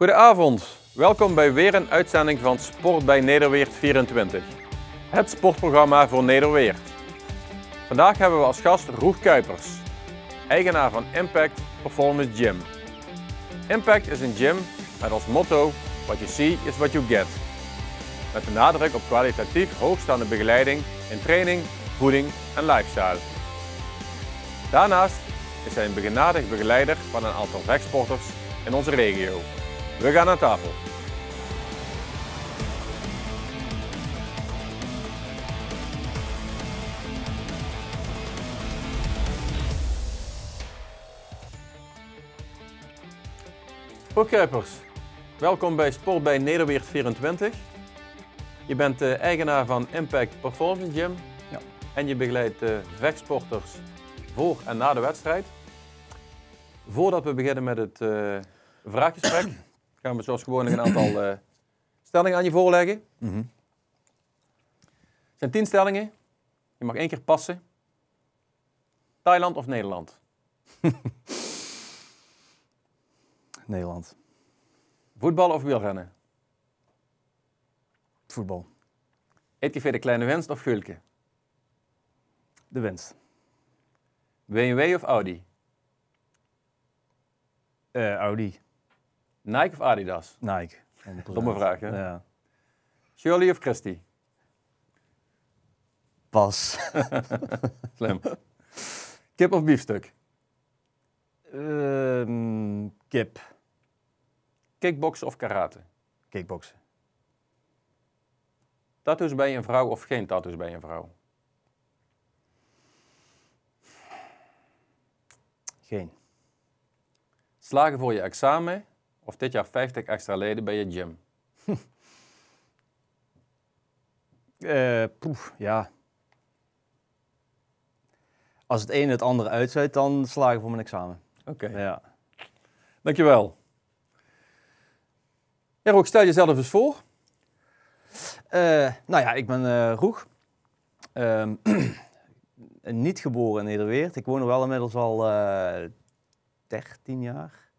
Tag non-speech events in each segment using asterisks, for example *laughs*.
Goedenavond, welkom bij weer een uitzending van Sport bij Nederweert 24. Het sportprogramma voor Nederweert. Vandaag hebben we als gast Roeg Kuipers, eigenaar van Impact Performance Gym. Impact is een gym met als motto: What you see is what you get. Met de nadruk op kwalitatief hoogstaande begeleiding in training, voeding en lifestyle. Daarnaast is hij een begenadigd begeleider van een aantal vechtsporters in onze regio. We gaan aan tafel. Kuipers, welkom bij Sport bij Nederweert 24. Je bent de eigenaar van Impact Performance Gym Ja. en je begeleidt de vechtsporters voor en na de wedstrijd. Voordat we beginnen met het eh vraaggesprek, gaan we zoals gewoonlijk een aantal eh, stellingen aan je voorleggen. Mhm. Het zijn tien stellingen. Je mag één keer passen. Thailand of Nederland? *laughs* Nederland. Voetbal of wielrennen? Voetbal. ETV de Kleine Winst of Gulke? De winst. BMW of Audi? Eh, Audi. Nike of Adidas? Nike. 100%. Domme vraag, hè? Ja. Shirley of Christy? Pas. *laughs* Slim. Kip of biefstuk? Ehm, kip. Kickboksen of karate? Kickboksen. Tattoos bij een vrouw of geen tattoos bij een vrouw? Geen. Slagen voor je examen of dit jaar 50 extra leden bij je gym? *laughs* Eh, poef, ja. Als het een het andere uitsluit, dan slagen voor mijn examen. Oké, Ja. dankjewel. Ja, Roek, stel jezelf eens voor. Eh, nou ja, ik ben eh Roeg. Ehm, *clears throat* niet geboren in Nederweert. Ik woon er wel inmiddels al eh 13 jaar.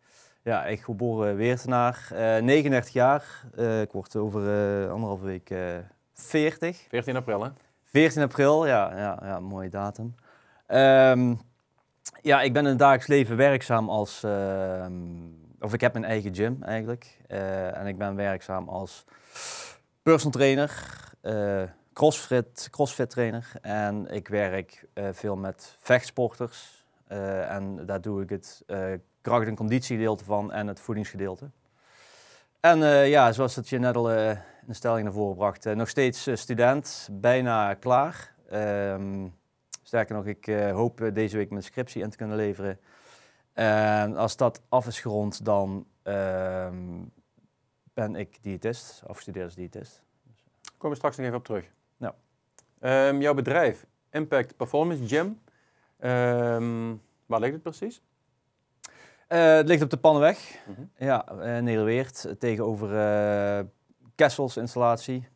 Ja, ik geboren Weertenaar. eh 39 jaar. Eh, ik word over eh, anderhalve week eh 40. 14 april, hè? 14 april, ja, ja, ja mooie datum. Ehm, ja, ik ben in het dagelijks leven werkzaam als... ehm, of ik heb mijn eigen gym eigenlijk. En ik ben werkzaam als personal trainer, crossfit, crossfit trainer. En ik werk veel met vechtsporters. En daar doe ik het kracht- en conditiegedeelte van en het voedingsgedeelte. En eh, ja, zoals dat je net al eh, in de stelling naar voren bracht, eh, nog steeds eh, student, bijna klaar. Ehm, sterker nog, ik eh, hoop eh, deze week mijn scriptie in te kunnen leveren. En als dat af is gerond, dan ehm, ben ik diëtist, afgestudeerd als diëtist. Daar komen we straks nog even op terug. Ehm, jouw bedrijf, Impact Performance Gym. Ehm, waar ligt het precies? Eh, het ligt op de Pannenweg, Mhm. ja, eh Nederweert, tegenover eh Kessels installatie.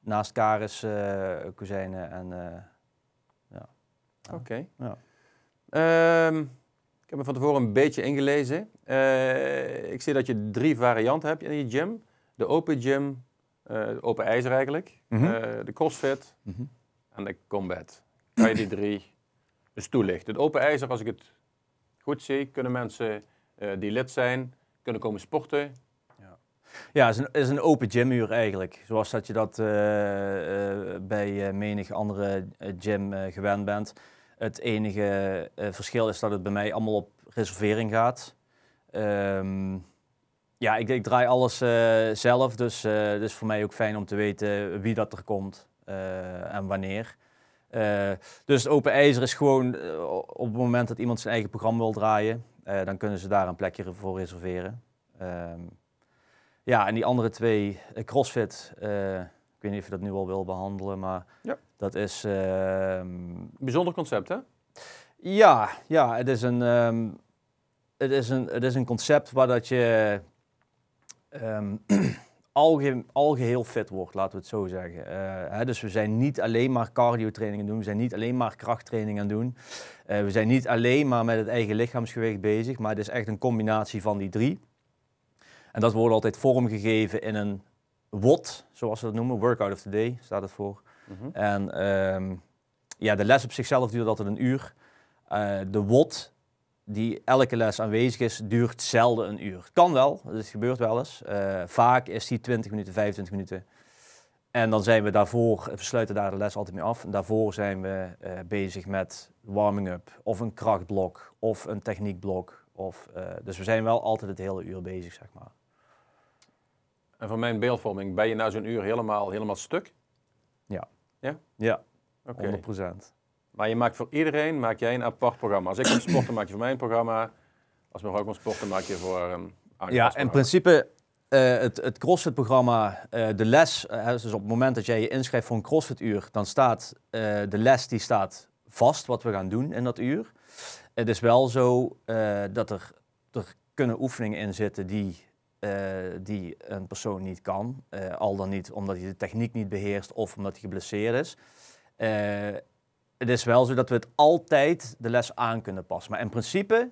Naast Karis, kozijnen en ja. Oké. Ja. Ehm, ik heb me van tevoren een beetje ingelezen. Ik zie dat je drie varianten hebt in je gym. De open gym, de open ijzer eigenlijk, Mhm. de crossfit Mhm. en de combat. Kan je die drie dus toelichten? Het open ijzer, als ik het goed zie, kunnen mensen die lid zijn, kunnen komen sporten. Ja, het is een, is een open gymuur eigenlijk. Zoals dat je dat eh, eh, bij eh, menig andere eh, gym eh, gewend bent. Het enige eh, verschil is dat het bij mij allemaal op reservering gaat. Ehm, ja, ik, ik draai alles eh, zelf, dus eh, het is voor mij ook fijn om te weten wie dat er komt eh, en wanneer. Eh, dus het open ijzer is gewoon eh, op het moment dat iemand zijn eigen programma wil draaien, eh, dan kunnen ze daar een plekje voor reserveren. Ehm, ja, en die andere twee, eh, CrossFit, eh, ik weet niet of je dat nu al wil behandelen, maar Ja. dat is... ehm, Bijzonder concept, hè? ja, ja, het is een, ehm, het is een, het is een concept waar dat je *clears throat* alge, algeheel fit wordt, laten we het zo zeggen. Eh, hè, dus we zijn niet alleen maar cardio trainingen doen, we zijn niet alleen maar krachttraining aan doen. Eh, we zijn niet alleen maar met het eigen lichaamsgewicht bezig, maar het is echt een combinatie van die drie. En dat wordt altijd vormgegeven in een WOD, zoals ze dat noemen. Workout of the Day staat het voor. Mhm. En ehm, ja, de les op zichzelf duurt altijd een uur. Eh, de WOD, die elke les aanwezig is, duurt zelden een uur. Kan wel, het gebeurt wel eens. Eh, vaak is die 20 minuten, 25 minuten. En dan zijn we daarvoor, we sluiten daar de les altijd mee af. En daarvoor zijn we eh, bezig met warming-up, of een krachtblok, of een techniekblok. Of, eh, dus we zijn wel altijd het hele uur bezig, zeg maar. En voor mijn beeldvorming, ben je na zo'n uur helemaal, helemaal stuk? Ja, Oké. 100 procent. Maar je maakt voor iedereen maak jij een apart programma. Als ik kom sporten, maak je voor mij een programma. Als mevrouw komt sporten, maak je voor een aangepast Ja, in principe eh, het, het CrossFit-programma, eh, de les, eh, dus op het moment dat jij je inschrijft voor een CrossFit-uur, dan staat de les die staat vast wat we gaan doen in dat uur. Het is wel zo dat er, er kunnen oefeningen in zitten die, die een persoon niet kan. Al dan niet omdat hij de techniek niet beheerst of omdat hij geblesseerd is. Het is wel zo dat we het altijd de les aan kunnen passen. Maar in principe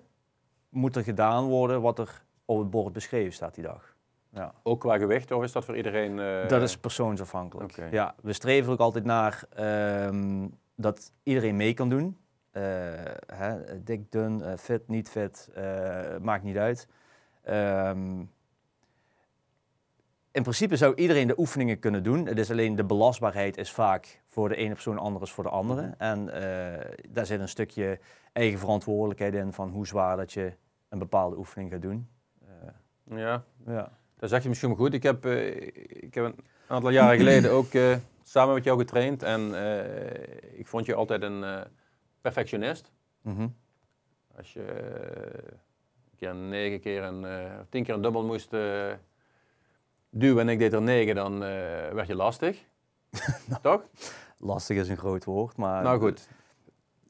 moet er gedaan worden wat er op het bord beschreven staat die dag. Ja. Ook qua gewicht, of is dat voor iedereen? eh, Dat is persoonsafhankelijk. Ja, we streven ook altijd naar ehm, dat iedereen mee kan doen. Eh, hè, dik, dun, eh, fit, niet fit, maakt niet uit. Ehm, in principe zou iedereen de oefeningen kunnen doen. Het is alleen de belastbaarheid is vaak voor de ene persoon anders voor de andere. Mhm. En eh, daar zit een stukje eigen verantwoordelijkheid in van hoe zwaar dat je een bepaalde oefening gaat doen. Eh, Ja, ja. dat zeg je misschien goed. Ik heb, eh, ik heb een aantal jaren geleden ook samen met jou getraind. En ik vond je altijd een perfectionist. Mhm. Als je een keer negen keer een, tien keer een dubbel moest duwen en ik deed er negen, dan eh, werd je lastig. *laughs* Toch? Lastig is een groot woord, maar... nou goed.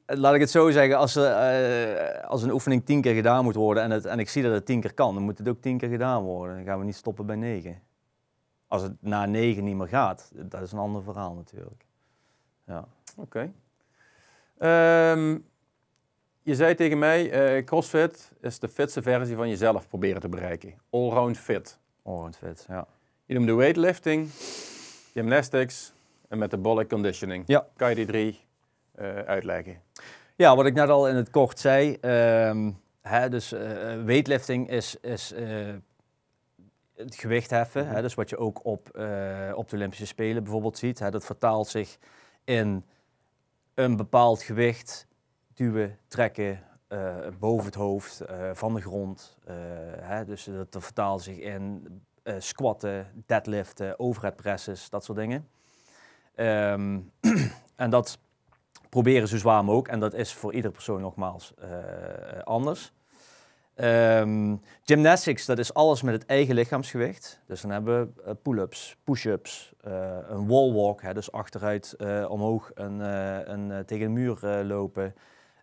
Eh, Laat ik het zo zeggen, als, er, eh, als een oefening tien keer gedaan moet worden en, het, en ik zie dat het tien keer kan, dan moet het ook tien keer gedaan worden. Dan gaan we niet stoppen bij negen. Als het na negen niet meer gaat, dat is een ander verhaal natuurlijk. Ja. Oké. Ehm, je zei tegen mij, CrossFit is de fitste versie van jezelf proberen te bereiken. Allround fit. Allround fit, ja. Je noemde weightlifting, gymnastics en metabolic conditioning. Ja. Kan je die drie eh, uitleggen? Ja, wat ik net al in het kort zei, ehm, hè, dus eh, weightlifting is, is eh, het gewicht heffen. Hè, dus wat je ook op, eh, op de Olympische Spelen bijvoorbeeld ziet. Hè, dat vertaalt zich in een bepaald gewicht duwen, trekken eh, boven het hoofd, eh, van de grond. eh, hè, dus dat, vertaalt zich in eh, squatten, deadliften, overhead presses, dat soort dingen. Ehm, *clears throat* en dat proberen zo zwaar mogelijk. En dat is voor iedere persoon nogmaals eh, anders. Ehm, gymnastics, dat is alles met het eigen lichaamsgewicht. Dus dan hebben we eh, pull-ups, push-ups, eh, een wall walk, hè, dus achteruit eh, omhoog een, eh, eh, tegen een muur eh, lopen, eh,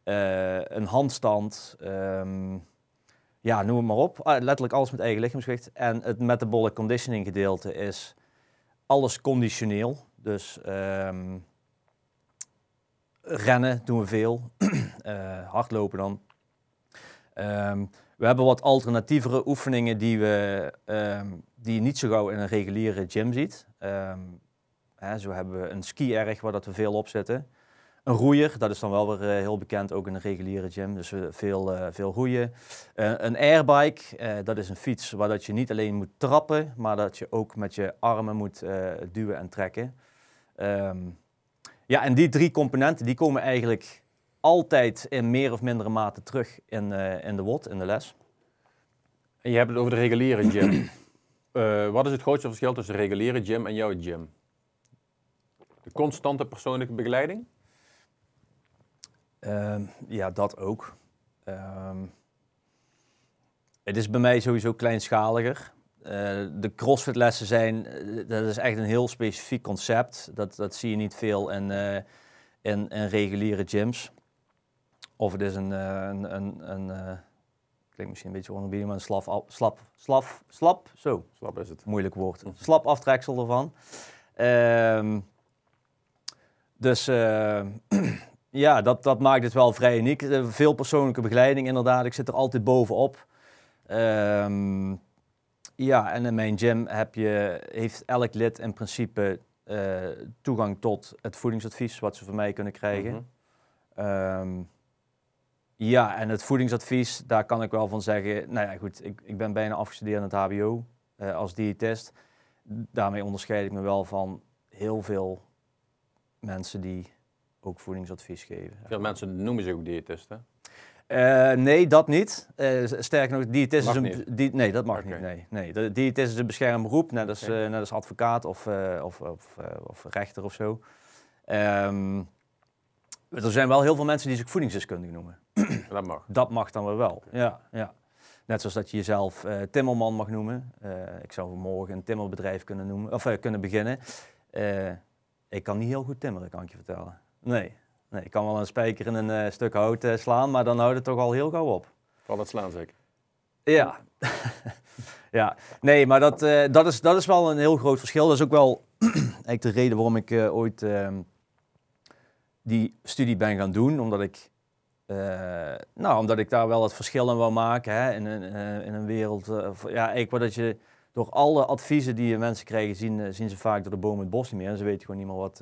een handstand, ehm, ja, noem het maar op. Ah, letterlijk alles met eigen lichaamsgewicht. En het metabolic conditioning gedeelte is alles conditioneel. Dus ehm, rennen doen we veel, *clears throat* Eh, hardlopen dan. Ehm, we hebben wat alternatievere oefeningen die, we, die je niet zo gauw in een reguliere gym ziet. Hè, zo hebben we een ski-erg waar dat we veel op zitten. Een roeier, dat is dan wel weer eh, heel bekend, ook in een reguliere gym. Dus we veel, eh, veel roeien. Eh, een airbike, eh, dat is een fiets waar dat je niet alleen moet trappen, maar dat je ook met je armen moet eh, duwen en trekken. Ehm, ja, en die drie componenten die komen eigenlijk altijd in meer of mindere mate terug in, eh, in de WOD, in de les. En je hebt het over de reguliere gym. *clears throat* Eh, wat is het grootste verschil tussen de reguliere gym en jouw gym? De constante persoonlijke begeleiding? Ehm, ja, dat ook. Ehm, het is bij mij sowieso kleinschaliger. Eh, de CrossFit-lessen zijn, eh, dat is echt een heel specifiek concept. Dat, dat zie je niet veel in, in, in reguliere gyms. Of het is een, een, een, een klinkt misschien een beetje onderbiedig, maar een slap, slap, slap, slap, zo, Slap is het. moeilijk woord. Slap aftreksel ervan. Ehm, dus *clears throat* ja, dat, dat maakt het wel vrij uniek. Eh, Veel persoonlijke begeleiding inderdaad. Ik zit er altijd bovenop. Ehm, Ja, en in mijn gym heb je, heeft elk lid in principe eh, toegang tot het voedingsadvies wat ze van mij kunnen krijgen. Mhm. Ehm, ja, en het voedingsadvies, daar kan ik wel van zeggen. Nou ja, goed, ik, ik ben bijna afgestudeerd aan het HBO eh, als diëtist. Daarmee onderscheid ik me wel van heel veel mensen die ook voedingsadvies geven. Veel mensen noemen zich ook diëtisten. Eh, nee, dat niet. Eh, sterker nog, diëtist is een... nee, dat mag niet. Nee, nee. De diëtist is een beschermd beroep, net als, Oké. eh, net als advocaat of, eh, of, of, eh, of rechter of zo. Ehm, er zijn wel heel veel mensen die zich voedingsdeskundige noemen. Dat mag. Dat mag dan wel. Ja, ja. Net zoals dat je jezelf eh, timmerman mag noemen. Eh, ik zou morgen een timmerbedrijf kunnen, noemen, of, eh, kunnen beginnen. Eh, ik kan niet heel goed timmeren, kan ik je vertellen. Nee, nee ik kan wel een spijker in een eh, stuk hout eh, slaan, maar dan houdt het toch al heel gauw op. Vooral dat slaan zeker. Ja. *laughs* ja, nee, maar dat, eh, dat, is, dat is wel een heel groot verschil. Dat is ook wel *clears throat* eigenlijk de reden waarom ik ooit ehm, die studie ben gaan doen. Omdat ik, nou, omdat ik daar wel het verschil in wou maken hè, in, een, in een wereld. ja, eigenlijk wat dat je door alle adviezen die mensen krijgen, zien, zien ze vaak door de bomen het bos niet meer. En ze weten gewoon niet meer wat,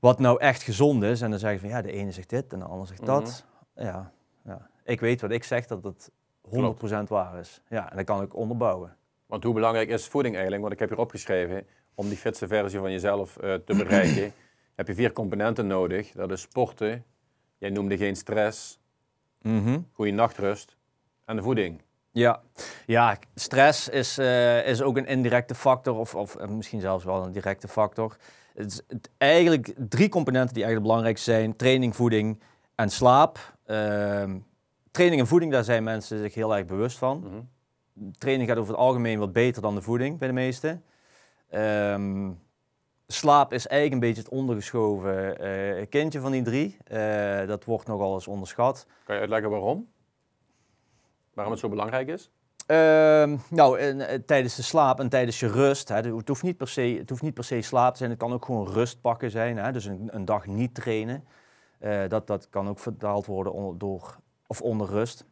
wat nou echt gezond is. En dan zeggen ze van ja, de ene zegt dit en de ander zegt dat. Ja, ja, ik weet wat ik zeg dat het 100% waar is. Ja, en dat kan ik onderbouwen. Want hoe belangrijk is voeding eigenlijk? Want ik heb hier opgeschreven, om die fitste versie van jezelf eh, te bereiken, *clears throat* heb je vier componenten nodig. Dat is sporten, jij noemde geen stress, goede nachtrust en de voeding. Ja. ja, stress is, eh, is ook een indirecte factor, of, of eh, misschien zelfs wel een directe factor. Het is het- eigenlijk drie componenten die eigenlijk belangrijk zijn: training, voeding en slaap. Ehm, training en voeding, daar zijn mensen zich heel erg bewust van. Mhm. training gaat over het algemeen wat beter dan de voeding bij de meesten. Ehm, slaap is eigenlijk een beetje het ondergeschoven eh, kindje van die drie. Eh, dat wordt nogal eens onderschat. Kan je uitleggen waarom? Waarom het zo belangrijk is? Ehm, nou, en, eh, tijdens de slaap en tijdens je rust, hè, het, hoeft niet per se, het hoeft niet per se slaap te zijn, het kan ook gewoon rust pakken zijn. Hè, dus een, een dag niet trainen, Eh, dat, dat kan ook vertaald worden onder, door, of onder rust.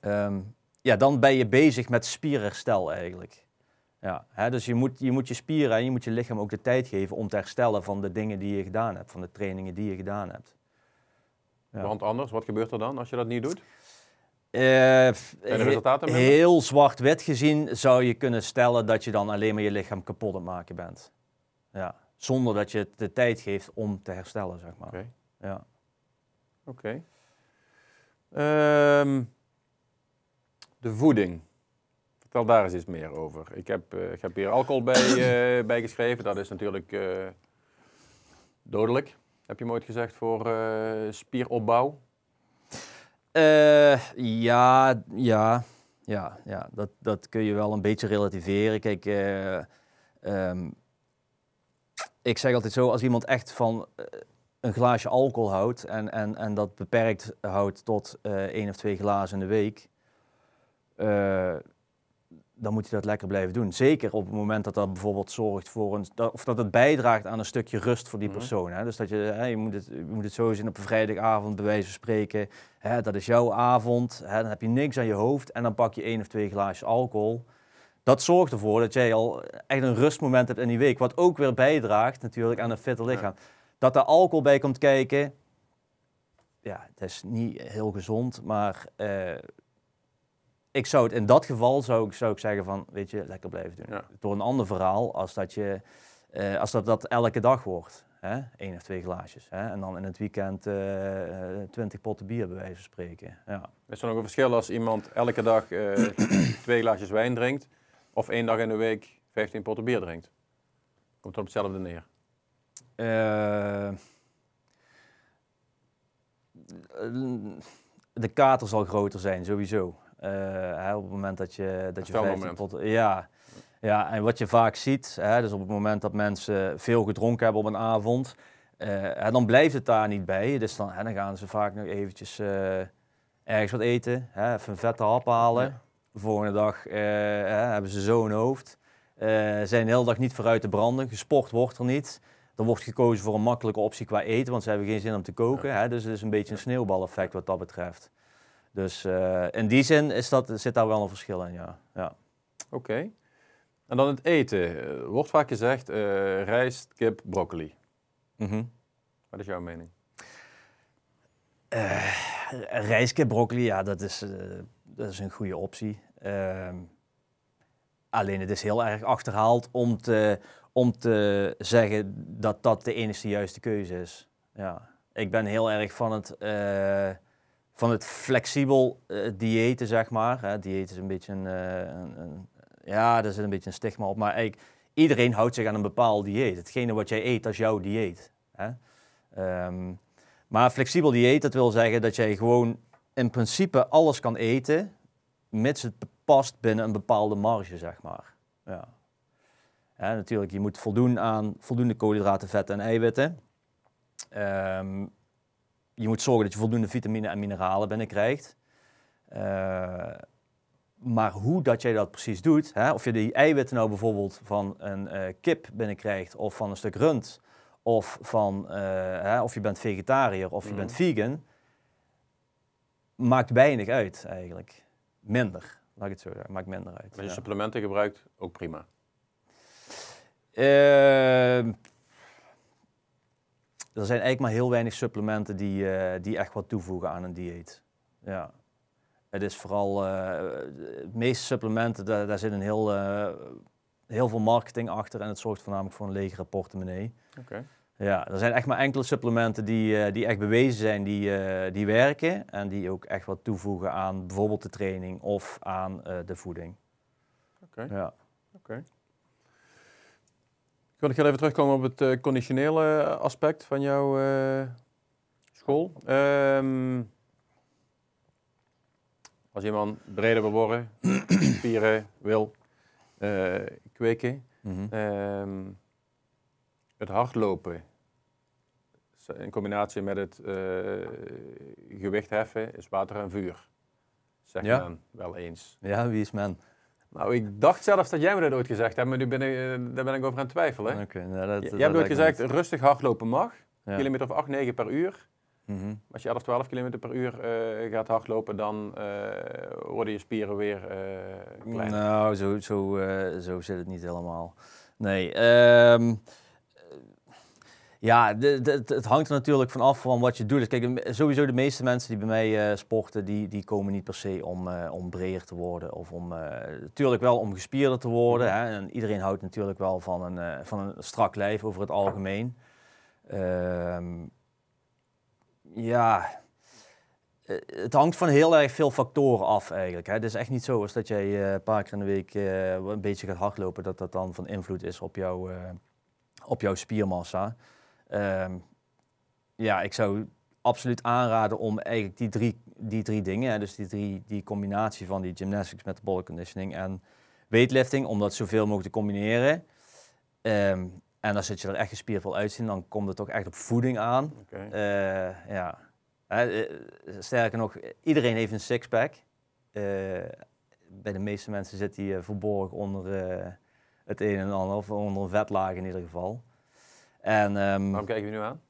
Ehm, ja, dan ben je bezig met spierherstel eigenlijk. Ja, hè, dus je moet, je moet je spieren en je moet je lichaam ook de tijd geven om te herstellen van de dingen die je gedaan hebt, van de trainingen die je gedaan hebt. Ja. Want anders, wat gebeurt er dan als je dat niet doet? He- resultaten? Heel zwart-wit gezien zou je kunnen stellen dat je dan alleen maar je lichaam kapot aan het maken bent. Ja. Zonder dat je het de tijd geeft om te herstellen, zeg maar. Oké. Ja. Oké. Ehm, de voeding. Vertel daar eens iets meer over. Ik heb, eh, ik heb hier alcohol bij, *coughs* eh, bij geschreven. Dat is natuurlijk dodelijk, heb je mooi gezegd, voor spieropbouw. Eh, ja, ja, ja, ja. Dat, dat kun je wel een beetje relativeren. Kijk, eh, ehm, ik zeg altijd zo, als iemand echt van eh, een glaasje alcohol houdt en, en, en dat beperkt houdt tot eh één of twee glazen in de week, dan moet je dat lekker blijven doen. Zeker op het moment dat dat bijvoorbeeld zorgt voor een, dat- of dat het bijdraagt aan een stukje rust voor die Mhm. persoon. Hè? Dus dat je, hè, je, moet het, je moet het zo zien op een vrijdagavond, bij wijze van spreken. Hè, dat is jouw avond, hè, dan heb je niks aan je hoofd en dan pak je één of twee glaasjes alcohol. Dat zorgt ervoor dat jij al echt een rustmoment hebt in die week. Wat ook weer bijdraagt natuurlijk aan een fitter lichaam. Dat er alcohol bij komt kijken, ja, het is niet heel gezond, maar eh, ik zou het in dat geval zou ik, zou ik zeggen van, weet je, lekker blijven doen. Ja. Door een ander verhaal als dat je, eh, als dat, dat elke dag wordt. Hè? Eén of twee glaasjes. Hè? En dan in het weekend eh, eh, twintig potten bier bij wijze van spreken. Ja. Is er nog een verschil als iemand elke dag twee glaasjes wijn drinkt of één dag in de week 15 potten bier drinkt? Komt er op hetzelfde neer. De kater zal groter zijn, sowieso. Eh, hè, op het moment dat je, dat je Herstelmoment. 15 potten... Ja. ja, en wat je vaak ziet, hè, dus op het moment dat mensen veel gedronken hebben op een avond, eh, hè, dan blijft het daar niet bij. Dus dan, hè, dan gaan ze vaak nog eventjes eh, ergens wat eten, hè, even een vette hap halen. Ja. De volgende dag hè, hebben ze zo'n hoofd. Zijn de hele dag niet vooruit te branden. Gesport wordt er niet. Dan wordt gekozen voor een makkelijke optie qua eten, want ze hebben geen zin om te koken. Hè? Dus het is een beetje een sneeuwbaleffect wat dat betreft. Dus eh, in die zin is dat, zit daar wel een verschil in, ja. ja. Oké. En dan het eten. Eh, wordt vaak gezegd eh, rijst, kip, broccoli. Mhm. Wat is jouw mening? Eh, rijskip, broccoli, ja, dat is, dat is een goede optie. Ehm, alleen het is heel erg achterhaald om te, om te zeggen dat dat de enige juiste keuze is. Ja. Ik ben heel erg van het, van het flexibel diëten, zeg maar. Hè, dieet is een beetje een, eh, een, een- Ja, daar zit een beetje een stigma op. Maar eigenlijk, iedereen houdt zich aan een bepaald dieet. Hetgene wat jij eet, dat jouw dieet. Hè? Ehm, maar flexibel dieet, dat wil zeggen dat jij gewoon in principe alles kan eten, mits het past binnen een bepaalde marge, zeg maar. Ja. Natuurlijk, je moet voldoen aan voldoende koolhydraten, vetten en eiwitten. Ehm, je moet zorgen dat je voldoende vitamine en mineralen binnenkrijgt. Eh, maar hoe dat jij dat precies doet, hè, of je die eiwitten nou bijvoorbeeld van een eh, kip binnenkrijgt of van een stuk rund, of, van, eh, hè, of je bent vegetariër of je bent vegan, maakt weinig uit eigenlijk. Minder, laat ik het zo zeggen, maakt minder uit. Als je ja. supplementen gebruikt, ook prima. Ehm, er zijn eigenlijk maar heel weinig supplementen die, eh, die echt wat toevoegen aan een dieet. Ja. Het is vooral, eh, de meeste supplementen, daar, daar zit een heel, eh, heel veel marketing achter en het zorgt voornamelijk voor een legere portemonnee. Oké. Ja, er zijn echt maar enkele supplementen die, die echt bewezen zijn, die, die werken en die ook echt wat toevoegen aan bijvoorbeeld de training of aan de voeding. Oké. Ja. Ik wil nog even terugkomen op het eh, conditionele aspect van jouw eh, school. Ehm, als iemand breder wil worden, *clears throat* spieren wil eh, kweken, Mhm. ehm, het hardlopen in combinatie met het gewicht heffen is water en vuur. Zeg Ja. men wel eens. ja, wie is men? Nou, ik dacht zelfs dat jij me dat ooit gezegd hebt, maar nu ben ik, eh, daar ben ik over aan het twijfelen. Oké, nou, dat, jij hebt ooit gezegd, niet. rustig hardlopen mag. Ja. Kilometer of 8, 9 per uur. Mhm. Als je 11, 12 kilometer per uur eh, gaat hardlopen, dan eh, worden je spieren weer kleiner. Nou, zo, zo, zo zit het niet helemaal. Nee, ehm, ja, de, de- het- hangt er natuurlijk van af van wat je doet. Dus kijk, sowieso de meeste mensen die bij mij eh, sporten, die, die komen niet per se om, eh, om breder te worden. Of om, eh, natuurlijk wel om gespierder te worden. Hè? En iedereen houdt natuurlijk wel van een, eh, van een strak lijf over het algemeen. Ehm, ja, eh, het hangt van heel erg veel factoren af eigenlijk. Hè. Het is echt niet zo als dat jij eh, een paar keer in de week eh, een beetje gaat hardlopen, dat dat dan van invloed is op, jouw, eh, op jouw spiermassa. Ehm, ja, ik zou absoluut aanraden om eigenlijk die drie, die drie dingen, hè, dus die, drie, die combinatie van die gymnastics, metabolic conditioning en weightlifting, om dat zoveel mogelijk te combineren. Ehm, en als het je er echt gespierd wil uitzien, dan komt het toch echt op voeding aan. Oké. Eh, ja. Hè, eh, sterker nog, iedereen heeft een sixpack. Eh bij de meeste mensen zit die verborgen onder het een en ander, of onder een vetlaag in ieder geval. En, ehm, Waarom kijk je me nu aan?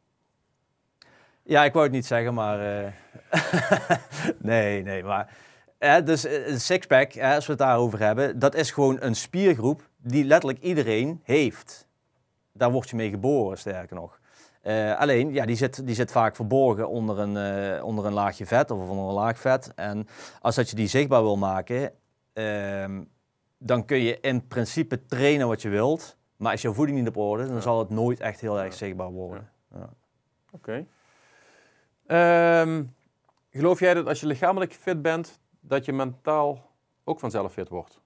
ja, ik wou het niet zeggen, maar. eh, *laughs* nee, nee, maar. Hè, dus eh, een sixpack, hè, als we het daarover hebben, dat is gewoon een spiergroep die letterlijk iedereen heeft. Daar word je mee geboren, sterker nog. Eh, alleen, ja, die zit, die zit vaak verborgen onder een, onder een laagje vet of onder een laag vet. En als dat je die zichtbaar wil maken, ehm, dan kun je in principe trainen wat je wilt. Maar als je voeding niet op orde, dan Ja. zal het nooit echt heel erg Ja. zichtbaar worden. Oké. Ehm, geloof jij dat als je lichamelijk fit bent, dat je mentaal ook vanzelf fit wordt?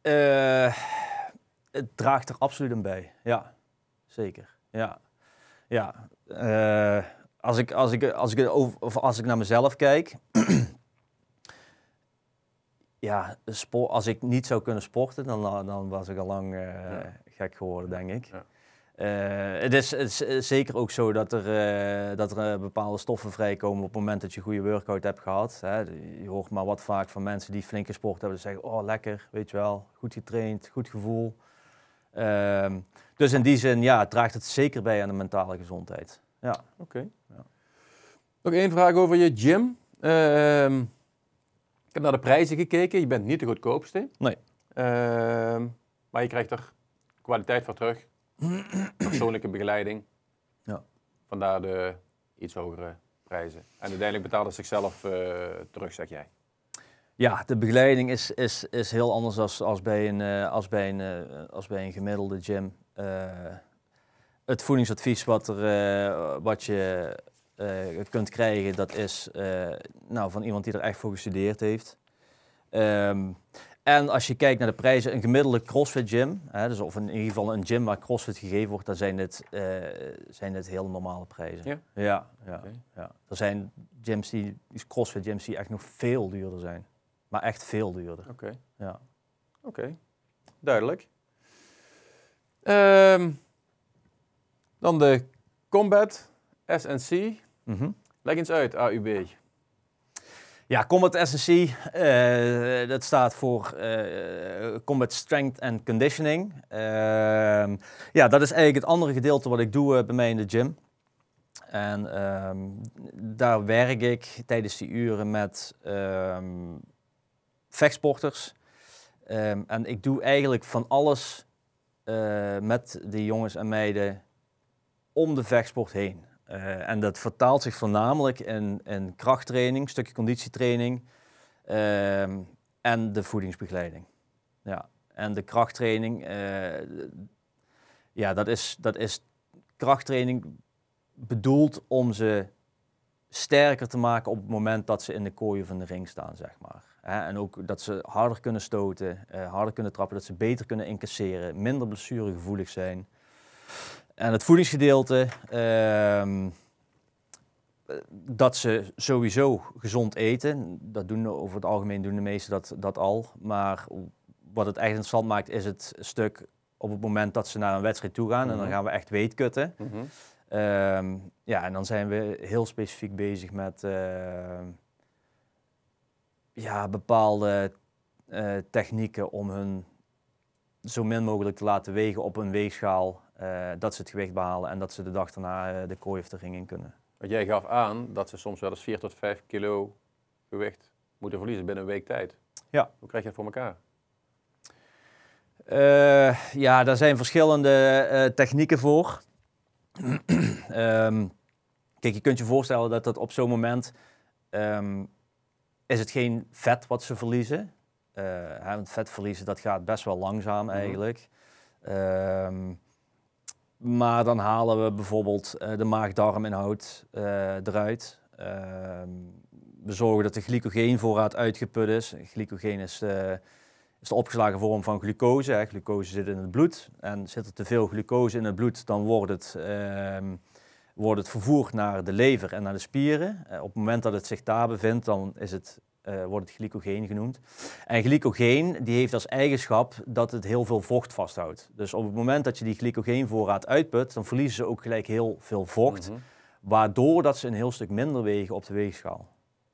Eh, het draagt er absoluut aan bij. Ja, zeker. Ja, ja. Eh, als, ik, als, ik, als, ik, over, of als ik naar mezelf kijk. *clears throat* ja, sport, als ik niet zou kunnen sporten, dan, dan was ik al lang eh, Ja. gek geworden, denk ik. Ja. Eh, het, is, het is eh, zeker ook zo dat er, eh, dat er eh, bepaalde stoffen vrijkomen op het moment dat je een goede workout hebt gehad. Hè. Je hoort maar wat vaak van mensen die flinke sport hebben, die zeggen, oh lekker, weet je wel, goed getraind, goed gevoel. Ehm, dus in die zin, ja, draagt het zeker bij aan de mentale gezondheid. Ja. Oké. Ja. Nog één vraag over je gym. Ik heb naar de prijzen gekeken. Je bent niet de goedkoopste. Nee. Ehm, maar je krijgt er kwaliteit voor terug. *clears throat* Persoonlijke begeleiding. Ja. Vandaar de iets hogere prijzen. En uiteindelijk betaalt het zichzelf eh, terug, zeg jij. Ja, de begeleiding is, is, is heel anders als, als, bij een, eh, als, bij een, eh, als bij een gemiddelde gym. Het voedingsadvies wat, er, wat je kunt krijgen, dat is eh, nou, van iemand die er echt voor gestudeerd heeft. Ehm, en als je kijkt naar de prijzen, een gemiddelde CrossFit gym, hè, dus of in ieder geval een gym waar CrossFit gegeven wordt, dan zijn dit, eh, zijn dit heel normale prijzen. Ja? Ja, ja, ja. Er zijn gyms die, die CrossFit gyms die echt nog veel duurder zijn. Maar echt veel duurder. Oké. Ja. Oké, duidelijk. Ehm, dan de Combat SNC. Mhm. Leg eens uit, AUB. Ja, Combat SNC, eh, dat staat voor eh, Combat Strength and Conditioning. Ehm, ja, dat is eigenlijk het andere gedeelte wat ik doe eh, bij mij in de gym. En ehm, daar werk ik tijdens die uren met ehm, vechtsporters. En ik doe eigenlijk van alles met de jongens en meiden om de vechtsport heen. Eh, en dat vertaalt zich voornamelijk in, in krachttraining, stukje conditietraining ehm, en de voedingsbegeleiding. Ja. En de krachttraining, eh, ja, dat is, dat is krachttraining bedoeld om ze sterker te maken op het moment dat ze in de kooien van de ring staan, zeg maar. En ook dat ze harder kunnen stoten, eh, harder kunnen trappen, dat ze beter kunnen incasseren, minder blessuregevoelig zijn. En het voedingsgedeelte, ehm, eh, dat ze sowieso gezond eten. Dat doen over het algemeen doen de meesten dat, dat al. Maar wat het echt interessant maakt, is het stuk op het moment dat ze naar een wedstrijd toe gaan. En dan Mhm. gaan we echt weetkutten. Ehm, ja, en dan zijn we heel specifiek bezig met ehm, ja, bepaalde eh, technieken om hun zo min mogelijk te laten wegen op een weegschaal. Eh, dat ze het gewicht behalen en dat ze de dag daarna eh, de kooi of de ring in kunnen. Want jij gaf aan dat ze soms wel eens 4 tot 5 kilo gewicht moeten verliezen binnen een week tijd. Ja. Hoe krijg je dat voor elkaar? Eh, ja, daar zijn verschillende technieken voor. *clears throat* Ehm, kijk, je kunt je voorstellen dat dat op zo'n moment ehm, is het geen vet wat ze verliezen. Hè, want vet verliezen dat gaat best wel langzaam Mhm. eigenlijk. Ehm, maar dan halen we bijvoorbeeld eh, de maag-darminhoud eh, eruit. Ehm, we zorgen dat de glycogeenvoorraad uitgeput is. Glycogeen is, eh, is de opgeslagen vorm van glucose. Hè. Glucose zit in het bloed. En zit er te veel glucose in het bloed, dan wordt het, ehm, wordt het vervoerd naar de lever en naar de spieren. Op het moment dat het zich daar bevindt, dan is het, eh, wordt het glycogeen genoemd. En glycogeen die heeft als eigenschap dat het heel veel vocht vasthoudt. Dus op het moment dat je die glycogeenvoorraad uitput, dan verliezen ze ook gelijk heel veel vocht. Mhm. Waardoor dat ze een heel stuk minder wegen op de weegschaal.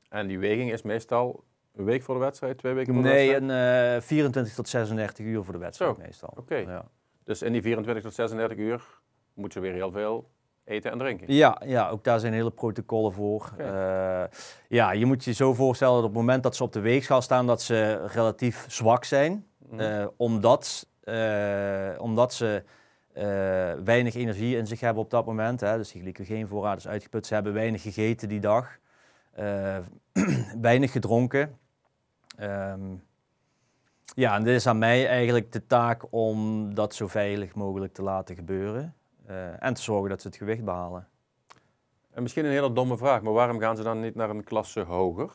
En die weging is meestal een week voor de wedstrijd, twee weken voor de Nee, wedstrijd? een eh, 24 tot 36 uur voor de wedstrijd Zo, meestal. oké. Ja. Dus in die 24 tot 36 uur moet ze weer heel veel eten en drinken. Ja, ja, ook daar zijn hele protocollen voor. Eh, ja, je moet je zo voorstellen dat op het moment dat ze op de weegschaal staan, dat ze relatief zwak zijn. Mhm. Eh, omdat, eh, omdat ze weinig energie in zich hebben op dat moment. Hè. Dus die glycogeenvoorraad is uitgeput. Ze hebben weinig gegeten die dag. *clears throat* Weinig gedronken. Ehm, ja, en dit is aan mij eigenlijk de taak om dat zo veilig mogelijk te laten gebeuren. Eh, en te zorgen dat ze het gewicht behalen. En misschien een hele domme vraag, maar waarom gaan ze dan niet naar een klasse hoger?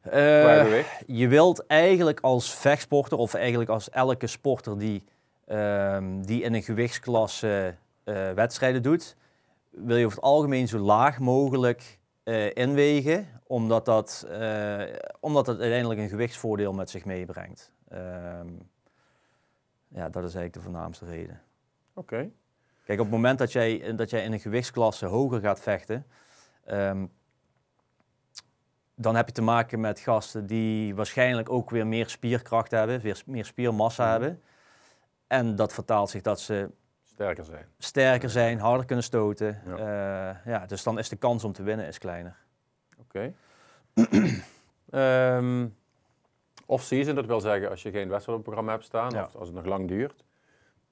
Eh, je wilt eigenlijk als vechtsporter, of eigenlijk als elke sporter die, ehm, die in een gewichtsklasse eh, wedstrijden doet, wil je over het algemeen zo laag mogelijk inwegen, omdat dat, omdat het uiteindelijk een gewichtsvoordeel met zich meebrengt. Ehm, ja, dat is eigenlijk de voornaamste reden. Oké. Kijk, op het moment dat jij, dat jij in een gewichtsklasse hoger gaat vechten, ehm, dan heb je te maken met gasten die waarschijnlijk ook weer meer spierkracht hebben, weer meer spiermassa Mhm. hebben. En dat vertaalt zich dat ze Sterker zijn. sterker zijn, harder kunnen stoten. Ja. Ja. ja, dus dan is de kans om te winnen is kleiner. Oké. *clears throat* Ehm Off-season, dat wil zeggen als je geen wedstrijd op het programma hebt staan, Ja. of als het nog lang duurt.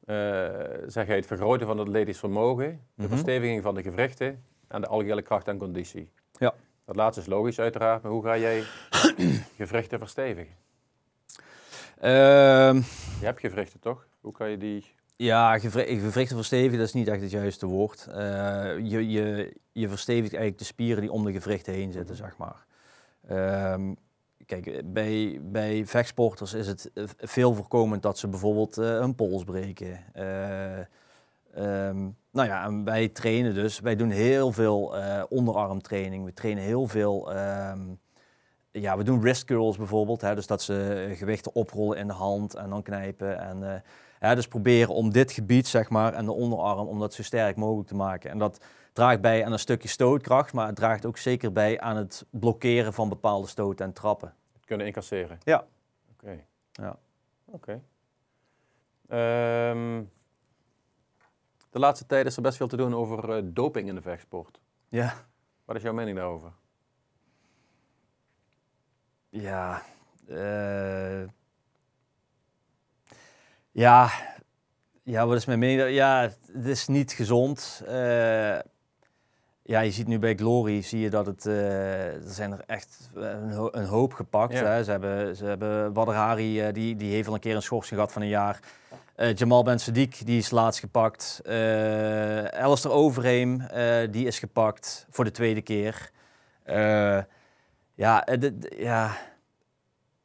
Eh, zeg jij het vergroten van het atletisch vermogen, de Mhm. versteviging van de gewrichten en de algehele kracht en conditie. Ja. Dat laatste is logisch uiteraard, maar hoe ga jij *clears throat* gewrichten verstevigen? Ehm, Je hebt gewrichten toch? Hoe kan je die... Ja, gewri- gewrichten verstevigen, dat is niet echt het juiste woord. Eh, je, je, je verstevigt eigenlijk de spieren die om de gewrichten heen zitten, zeg maar. Ehm, kijk, bij, bij vechtsporters is het veel voorkomend dat ze bijvoorbeeld eh, hun pols breken. Eh, ehm, nou ja, wij trainen dus, wij doen heel veel eh, onderarmtraining. We trainen heel veel... ehm, ja, we doen wrist curls bijvoorbeeld. Hè, dus dat ze gewichten oprollen in de hand en dan knijpen. En, hè, dus proberen om dit gebied, zeg maar, en de onderarm, om dat zo sterk mogelijk te maken. En dat draagt bij aan een stukje stootkracht, maar het draagt ook zeker bij aan het blokkeren van bepaalde stoten en trappen. kunnen incasseren? Ja. Oké. Ja. Oké. Ehm, de laatste tijd is er best veel te doen over eh, doping in de vechtsport. Ja. Wat is jouw mening daarover? Ja. eh, ja. Ja, wat is mijn mening? Ja, het is niet gezond. Eh, ja, je ziet nu bij Glory, zie je dat het, eh, er zijn er echt een, ho- een hoop gepakt. Ja. Hè. Ze hebben, ze hebben Badr Hari, eh, die, die heeft al een keer een schorsing gehad van een jaar. Eh, Jamal Ben Sadiq, die is laatst gepakt. Eh Alistair Overeem, eh, die is gepakt voor de tweede keer. Eh, ja, eh, ja,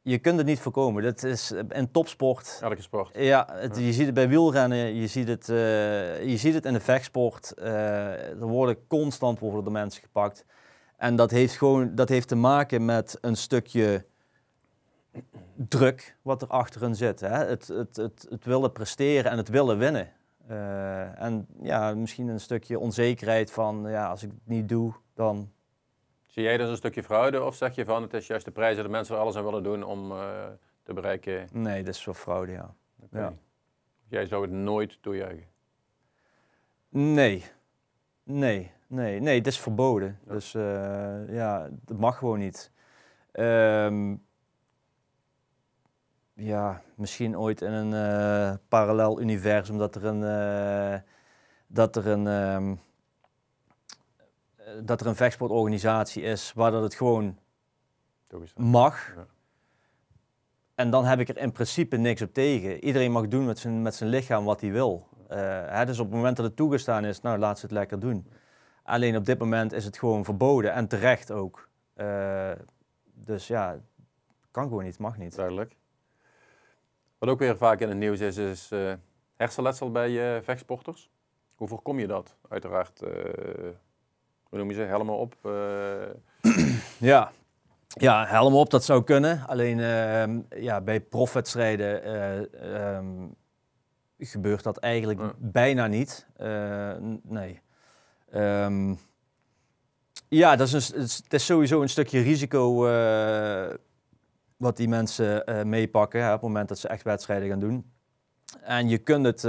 je kunt het niet voorkomen. Dat is een topsport. Elke sport. Ja, het, je ziet het bij wielrennen, je ziet het, eh, je ziet het in de vechtsport. Eh, er worden constant worden de mensen gepakt. En dat heeft gewoon dat heeft te maken met een stukje druk wat er achterin zit. Hè? Het, het, het, het willen presteren en het willen winnen. Eh, en ja, misschien een stukje onzekerheid van ja, als ik het niet doe, dan Zie jij dus een stukje fraude of zeg je van het is juist de prijs dat de mensen er alles aan willen doen om eh, te bereiken? nee, dat is wel fraude, ja. Ja. Jij zou het nooit toejuichen. Nee. Nee, nee, nee, het is verboden. Ja. Dus eh, ja, dat mag gewoon niet. Ehm, ja, misschien ooit in een eh, parallel universum dat er een, dat er een, ehm, eh, dat er een vechtsportorganisatie is waar dat het gewoon mag. Ja. En dan heb ik er in principe niks op tegen. Iedereen mag doen met zijn, met zijn lichaam wat hij wil. Eh, hè, dus op het moment dat het toegestaan is, nou laat ze het lekker doen. Alleen op dit moment is het gewoon verboden en terecht ook. Eh, dus ja, kan gewoon niet, mag niet. Duidelijk. Wat ook weer vaak in het nieuws is, is eh, hersenletsel bij eh, vechtsporters. Hoe voorkom je dat? Uiteraard, eh, hoe noem je ze, helmen op. eh, *clears throat* Ja. Ja, helm op, dat zou kunnen. Alleen ehm, ja, bij profwedstrijden ehm, gebeurt dat eigenlijk Ja. bijna niet. Eh, nee. Ehm, ja, dat is een, het is- sowieso een stukje risico wat die mensen meepakken hè, op het moment dat ze echt wedstrijden gaan doen. En je kunt het,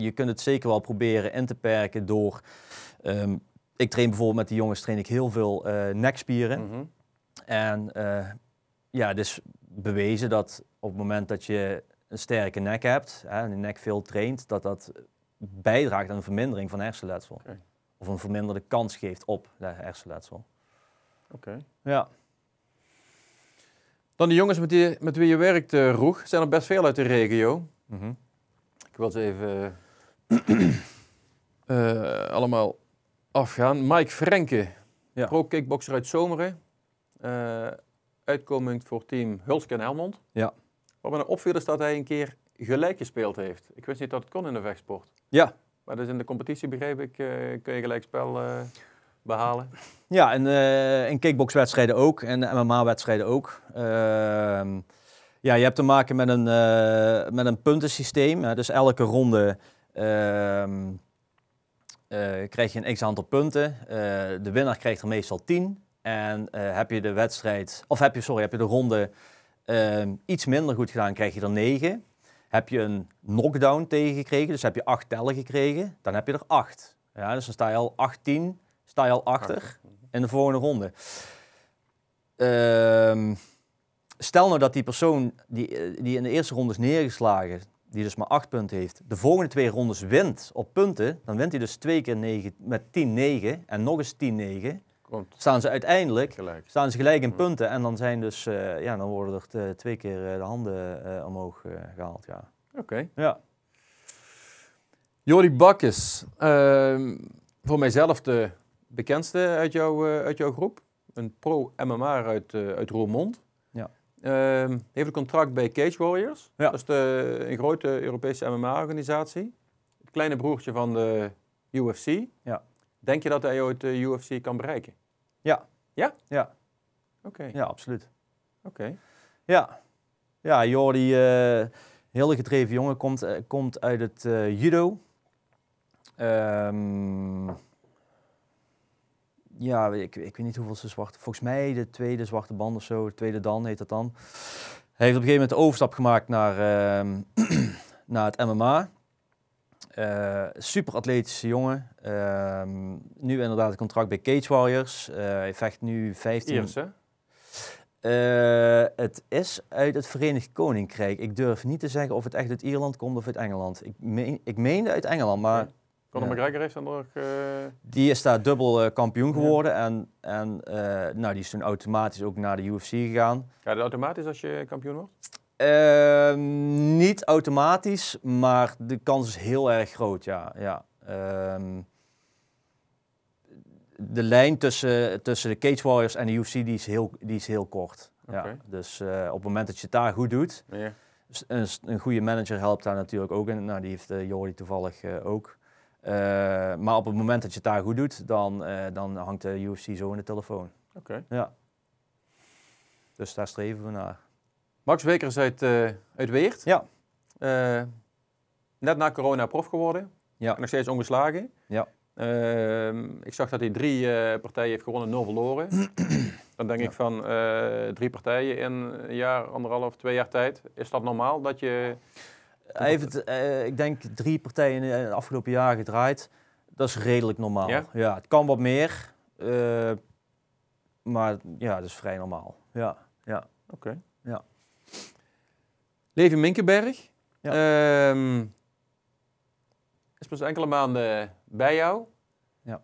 je kunt het zeker wel proberen in te perken door... ik train bijvoorbeeld met die jongens train ik heel veel eh, nekspieren. mhm. En eh, ja, het is bewezen dat op het moment dat je een sterke nek hebt, hè, en de nek veel traint, dat dat bijdraagt aan een vermindering van hersenletsel. Of een verminderde kans geeft op hersenletsel. Oké. Ja. Dan de jongens met, die, met wie je werkt, eh Roeg, zijn er best veel uit de regio. Mhm. Ik wil ze even eh, *clears throat* allemaal afgaan. Mike Frenke, Ja. pro-kickboxer uit Zomeren. Eh uitkomend voor team Hulske en Helmond. Ja. Wat me nou opviel is dat hij een keer gelijk gespeeld heeft. Ik wist niet dat het kon in de vechtsport. Ja. Maar dus in de competitie begreep ik, eh, kun je gelijk spel eh, behalen. Ja, en in kickboxwedstrijden ook en MMA-wedstrijden ook. Ehm, ja, je hebt te maken met een, met een puntensysteem. Dus elke ronde ehm, eh, krijg je een x-aantal punten. Eh, de winnaar krijgt er meestal 10. En eh, heb je de wedstrijd, of heb je, sorry, heb je de ronde ehm, iets minder goed gedaan, krijg je er 9. Heb je een knockdown tegengekregen, dus heb je 8 tellen gekregen, dan heb je er 8. Ja, dus dan sta je al 18, sta je al achter in de volgende ronde. Ehm, stel nou dat die persoon die, eh, die in de eerste ronde is neergeslagen, die dus maar acht punten heeft, de volgende twee rondes wint op punten, dan wint hij dus twee keer 9, met 10-9 en nog eens 10-9. Komt Staan ze uiteindelijk gelijk. staan ze gelijk in punten en dan zijn dus eh, ja, dan worden er te- twee keer eh, de handen eh, omhoog eh, gehaald. Ja. Oké. Ja. Jordi Bakkes, ehm, voor mijzelf de bekendste uit, jouw eh, uit jouw groep. Een pro-MMA uit, eh, uit Roermond. Ja. Ehm, heeft een contract bij Cage Warriors. Ja. Dat is de, een grote Europese MMA-organisatie. Het kleine broertje van de UFC. Ja. Denk je dat hij ooit de UFC kan bereiken? Ja. Ja? Ja. Oké. ja, absoluut. Oké. Ja, ja Jordi, eh hele gedreven jongen, komt, eh, komt uit het eh, judo. Ehm, ja, ik, ik weet niet hoeveel ze zwarte, volgens mij de tweede zwarte band of zo, de tweede dan heet dat dan. Hij heeft op een gegeven moment de overstap gemaakt naar, ehm, *clears throat* naar het MMA. Eh, super atletische jongen. Ehm, nu inderdaad een contract bij Cage Warriors. Eh, hij vecht nu 15... Iers, hè? Eh, het is uit het Verenigd Koninkrijk. Ik durf niet te zeggen of het echt uit Ierland komt of uit Engeland. Ik, meen, ik meende uit Engeland, maar. Conor. McGregor heeft dan nog... eh, die is daar dubbel eh, kampioen geworden. En, en eh, nou, die is toen automatisch ook naar de UFC gegaan. Ga je dat automatisch als je kampioen wordt? Ehm, niet automatisch, maar de kans is heel erg groot, ja. ja. Ehm, de lijn tussen, tussen de Cage Warriors en de UFC die is heel, die is heel kort. Ja. Dus op het moment dat je het daar goed doet, Ja. Een, een goede manager helpt daar natuurlijk ook in. Nou, die heeft Jordi toevallig ook. Eh, maar op het moment dat je het daar goed doet, dan, eh, dan hangt de UFC zo in de telefoon. Oké. Ja. Dus daar streven we naar. Max Wekers uit, eh uit Weert. Ja. Net na corona prof geworden. Ja. Nog steeds ongeslagen. Ja. Ehm, ik zag dat hij drie partijen heeft gewonnen, nul verloren. *clears throat* Dan denk Ja. ik van drie partijen in een jaar, anderhalf, twee jaar tijd. Is dat normaal dat je... Hij heeft het, eh, ik denk, drie partijen in het afgelopen jaar gedraaid. Dat is redelijk normaal. Ja? het kan wat meer. eh, maar ja, dat is vrij normaal. Ja, ja. Oké. Ja. Levi Minkenberg. Ja. Ehm, is pas enkele maanden bij jou. Ja.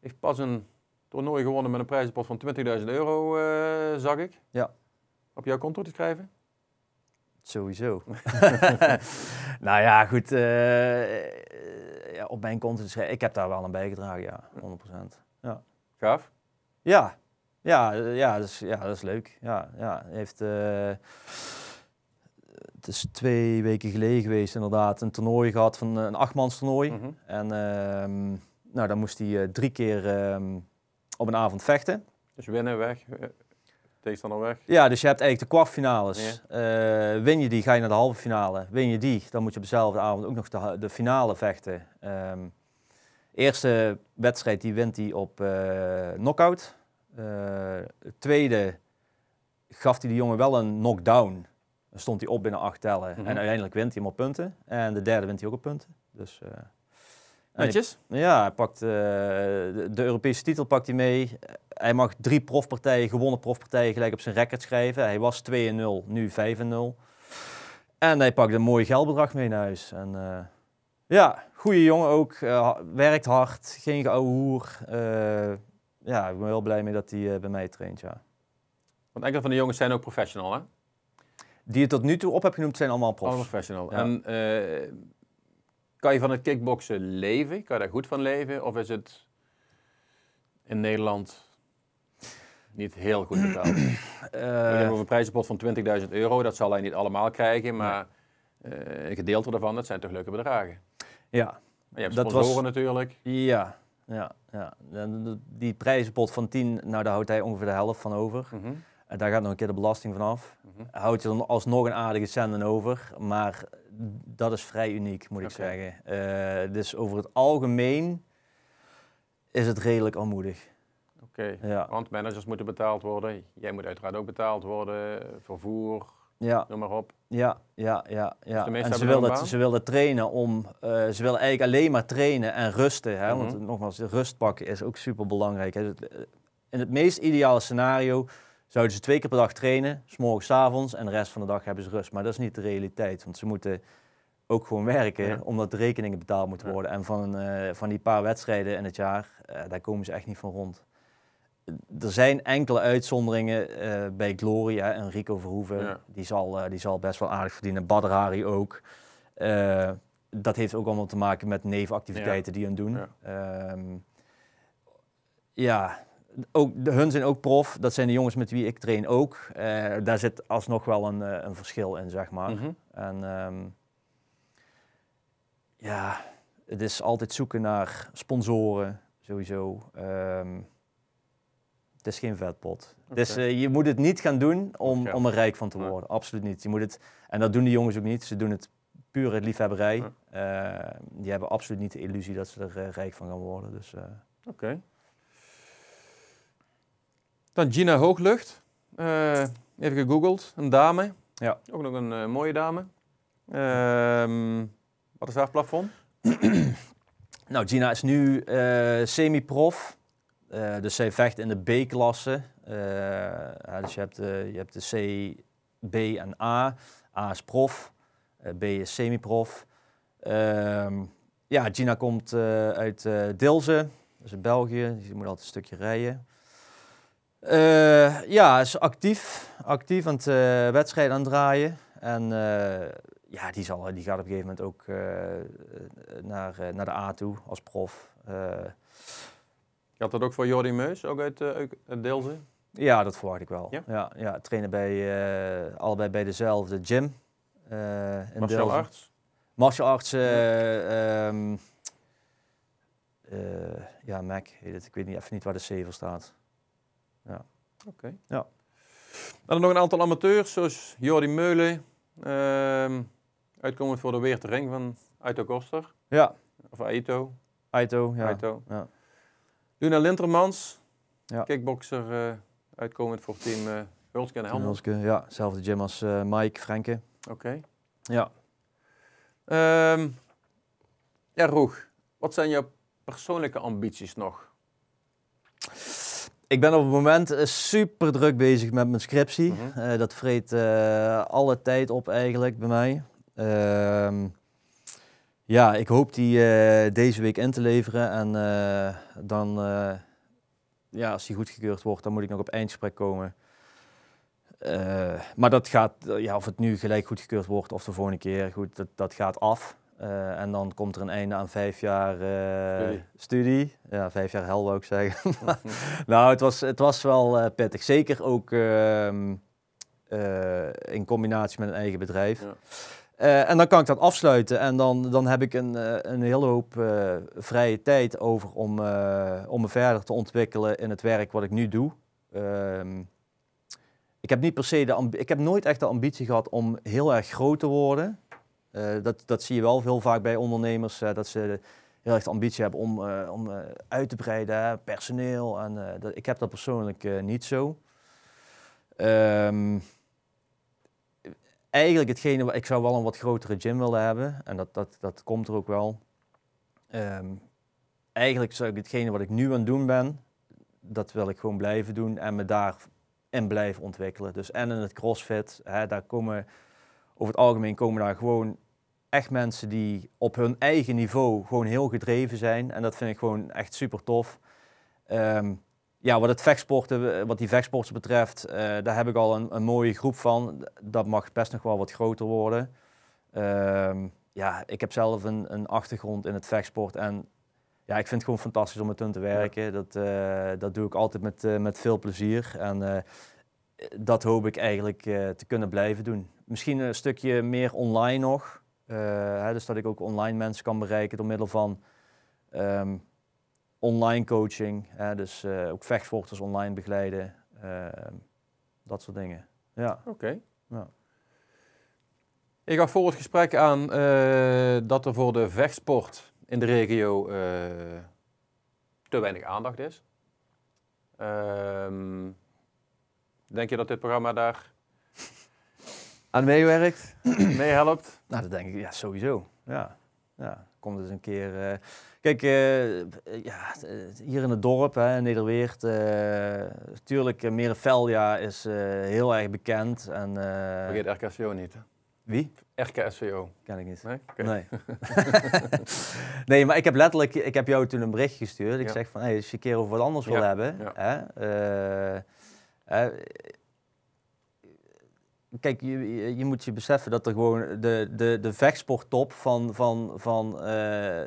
Heeft pas een toernooi gewonnen met een prijzenpot van 20.000 euro, eh, zag ik. Ja. Op jouw konto te schrijven? Sowieso. *laughs* nou ja, goed. eh, ja, op mijn schrijven. Ik heb daar wel aan bijgedragen, ja. 100%. Gaaf. Ja, ja, eh, ja, dat is, ja, dat is leuk. Ja, ja. Heeft, eh, het is twee weken geleden geweest, inderdaad. Een toernooi gehad van een achtmans toernooi. Mhm. En ehm, nou, dan moest hij eh, drie keer ehm, op een avond vechten. Dus winnen, weg. Tegenstander weg. Ja, dus je hebt eigenlijk de kwartfinales. Eh, win je die, ga je naar de halve finale. Win je die, dan moet je op dezelfde avond ook nog de, de finale vechten. Ehm, eerste wedstrijd die wint hij op eh knockout. De tweede gaf hij de jongen wel een knockdown. Dan stond hij op binnen acht tellen. Mhm. En uiteindelijk wint hij hem op punten. En de derde wint hij ook op punten. Dus, Netjes. ja, hij pakt, eh, de, de Europese titel pakt hij mee. Hij mag drie profpartijen, gewonnen profpartijen, gelijk op zijn record schrijven. Hij was 2-0, nu 5-0. En hij pakt een mooi geldbedrag mee naar huis. En, eh, ja, goede jongen ook. eh, werkt hard, geen geouwe hoer. Eh, ja, ik ben heel blij mee dat hij bij mij traint, ja. Want enkele van de jongens zijn ook professional, hè? Die je tot nu toe op hebt genoemd zijn allemaal Allemaal profs. professional. Ja. En kan je van het kickboksen leven? Kan je daar goed van leven? Of is het in Nederland niet heel goed betaald? *clears throat* We Eh, hebben over een prijzenpot van 20.000 euro. Dat zal hij niet allemaal krijgen, maar eh, een gedeelte daarvan, dat zijn toch leuke bedragen. ja, Maar je hebt Dat sponsoren was- natuurlijk. ja, ja, ja. Die prijzenpot van 10, nou daar houdt hij ongeveer de helft van over. Mhm, En daar gaat nog een keer de belasting van af. mhm. Houdt je dan alsnog een aardige centen over. Maar dat is vrij uniek, moet ik zeggen. Eh, dus over het algemeen is het redelijk armoedig. Oké. Ja, Want managers moeten betaald worden. Jij moet uiteraard ook betaald worden. Vervoer, ja, noem maar op. ja, ja, ja. ja. meesten En ze het- ze trainen om... eh, ze willen eigenlijk alleen maar trainen en rusten. Hè? Want Mhm. nogmaals, de rust pakken is ook super belangrijk. Het, eh, In het meest ideale scenario zouden ze twee keer per dag trainen, s morgens, avonds en de rest van de dag hebben ze rust. Maar dat is niet de realiteit, want ze moeten ook gewoon werken Ja. omdat de rekeningen betaald moeten Ja. worden. En van, eh, van die paar wedstrijden in het jaar, eh, daar komen ze echt niet van rond. Er zijn enkele uitzonderingen eh, bij Glory, hè, en Rico Verhoeven, Ja. die, zal, eh, die zal best wel aardig verdienen. Badr Hari ook. Eh, dat heeft ook allemaal te maken met nevenactiviteiten die hun doen. Ja. Ja ook, de, hun zijn ook prof. Dat zijn de jongens met wie ik train ook. Eh, daar zit alsnog wel een, eh, een verschil in, zeg maar. Mhm. En ehm, ja, het is altijd zoeken naar sponsoren, sowieso. Ehm, het is geen vetpot. Dus je moet het niet gaan doen om, om er rijk van te worden. Absoluut niet. Je moet het, en dat doen die jongens ook niet. Ze doen het puur uit liefhebberij. Die hebben absoluut niet de illusie dat ze er rijk van gaan worden. Dus, Oké. Dan Gina Hooglucht. Eh, even gegoogeld. Een dame. Ja. Ook nog een eh, mooie dame. Ehm, wat is haar plafond? *clears throat* Nou, Gina is nu eh, semi-prof. Dus zij vecht in de B-klasse. Ja, dus je hebt, de, je hebt de C, B en A. A is prof, B is semi-prof. Ehm, ja, Gina komt uit Dilze, dat is in België. Dus je moet altijd een stukje rijden. Eh, ja, is actief. Actief aan het eh, wedstrijden aan het draaien. En eh, ja, die, zal, die gaat op een gegeven moment ook naar, naar de A toe als prof. Geldt dat ook voor Jordi Meus, ook uit, uit Deelze? ja, dat verwacht ik wel. Ja? Ja, ja, trainen bij, allebei bij dezelfde gym. in Martial arts? Martial arts. eh, ehm, eh, ja, Mac heet het. Ik weet niet, even niet waar de C voor staat. Oké. Ja. Dan nog een aantal amateurs, zoals Jordi Meulen. ehm, uitkomend voor de Weertering van Aito Koster. Ja, Of Aito. Aito. Ja. Aito. Ja. Luna Lintermans. Ja. Kickboxer. eh, uitkomend voor team eh Hulske en Helmond. Hulske, ja, zelfde gym als eh, Mike Frenke. Oké. Ja. Ehm, ja, Roeg. Wat zijn jouw persoonlijke ambities nog? Ik ben op het moment eh, super druk bezig met mijn scriptie. Mhm. Eh, dat vreet eh, alle tijd op eigenlijk bij mij. Ehm, ja, ik hoop die deze week in te leveren. En dan, ja, als die goedgekeurd wordt, dan moet ik nog op eindgesprek komen. Maar dat gaat, ja, of het nu gelijk goedgekeurd wordt of de volgende keer, goed, dat, dat gaat af. Eh, en dan komt er een einde aan vijf jaar eh, Studie. studie. Ja, vijf jaar hel wou ik zeggen. *laughs* *laughs* Nou, het was, het was wel eh, pittig. Zeker ook ehm, eh, in combinatie met een eigen bedrijf. Ja. En dan kan ik dat afsluiten en dan, dan heb ik een, een hele hoop vrije tijd over om, om me verder te ontwikkelen in het werk wat ik nu doe. Ehm, ik heb niet per se de ik heb nooit echt de ambitie gehad om heel erg groot te worden. Eh, dat, dat zie je wel heel vaak bij ondernemers, eh, dat ze heel erg de ambitie hebben om, eh, om uit te breiden, personeel. En, dat, ik heb dat persoonlijk niet zo. Ehm, eigenlijk hetgene, wa- ik zou wel een wat grotere gym willen hebben. En dat, dat, dat komt er ook wel. Ehm, eigenlijk zou ik hetgene wat ik nu aan het doen ben, dat wil ik gewoon blijven doen en me daarin blijven ontwikkelen. Dus en in het crossfit, hè, daar komen over het algemeen komen daar gewoon echt mensen die op hun eigen niveau gewoon heel gedreven zijn. En dat vind ik gewoon echt super tof. Ehm, ja, wat het vechtsporten, wat die vechtsporten betreft, eh, daar heb ik al een, een mooie groep van. Dat mag best nog wel wat groter worden. Ehm, ja, ik heb zelf een, een achtergrond in het vechtsport en ja, ik vind het gewoon fantastisch om met hun te werken. Dat, eh, dat doe ik altijd met, eh, met veel plezier. En eh, dat hoop ik eigenlijk eh, te kunnen blijven doen. Misschien een stukje meer online nog. Eh, hè, dus dat ik ook online mensen kan bereiken door middel van ehm, online coaching. Hè, dus eh, ook vechtsporters online begeleiden. ehm, dat soort dingen. Ja. Oké. Ja. Ik gaf voor het gesprek aan eh, dat er voor de vechtsport in de regio te weinig aandacht is. Ehm, denk je dat dit programma daar Aan meewerkt? *clears throat* mee helpt? Nou, dat denk ik ja, sowieso. Ja. Ja, kom dus een keer. eh, kijk, eh, ja, eh, hier in het dorp, hè, in Nederweert, natuurlijk, uh, is heel erg bekend. En, Vergeet RKSVO niet. Hè? Wie? RKSVO. Ken ik niet. Nee? Nee. *laughs* nee, maar ik heb letterlijk, ik heb jou toen een bericht gestuurd. Ik Ja. zeg van, hey, als je een keer over wat anders wil hebben. Hè, kijk, je, je- moet je beseffen dat er gewoon de, de, de vechtsporttop van, van, van eh,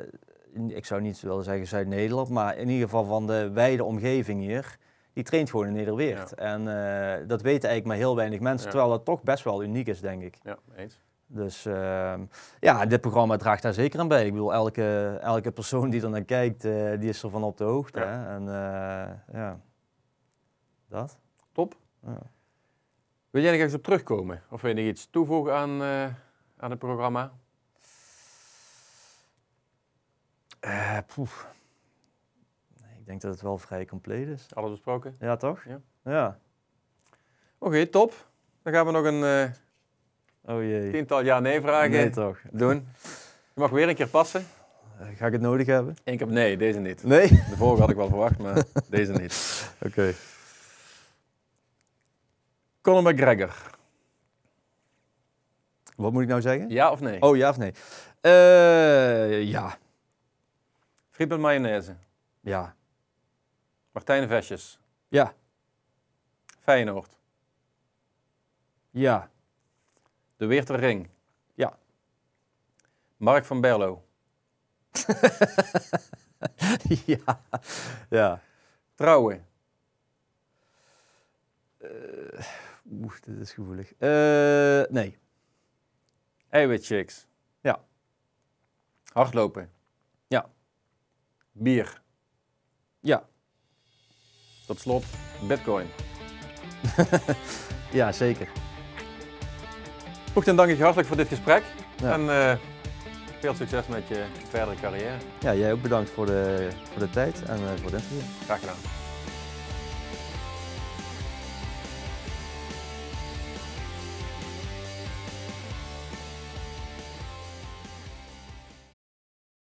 ik zou niet willen zeggen Zuid-Nederland, maar in ieder geval van de wijde omgeving hier, die traint gewoon in Nederweert. En eh, dat weten eigenlijk maar heel weinig mensen, Ja. terwijl dat toch best wel uniek is, denk ik. Ja, eens. Dus ehm, ja, dit programma draagt daar zeker aan bij. Ik bedoel, elke, elke persoon die er naar kijkt, eh, die is ervan op de hoogte. Ja. Hè? En ja, dat. Top. Ja. Wil jij nog eens op terugkomen? Of wil je nog iets toevoegen aan, eh, aan het programma? Eh, poef. Nee, ik denk dat het wel vrij compleet is. Alles besproken? Ja, toch? Ja. Ja. Oké, top. Dan gaan we nog een eh, Oh jee. tiental ja-nee-vragen Nee, toch? doen. Je mag weer een keer passen. Ga ik het nodig hebben? Eén keer nee, deze niet. Nee? De vorige had ik wel verwacht, maar *laughs* deze niet. Oké. Conor McGregor. Wat moet ik nou zeggen? Ja of nee? Oh, ja of nee? Eh, ja. Friet met mayonaise. Ja. Martijn Vesjes. Ja. Feyenoord. Ja. De Weerter Ring. Ja. Mark van Berlo. *laughs* ja. Ja. Trouwen. Oeh, dit is gevoelig. Eh, nee. Eiwitchicks. Ja. Hardlopen. Ja. Bier. Ja. Tot slot, bitcoin. *laughs* Ja, zeker. Goed, dan dank ik je hartelijk voor dit gesprek. Ja. En eh, veel succes met je verdere carrière. Ja, jij ook bedankt voor de, voor de tijd en eh, voor het interview. Graag gedaan.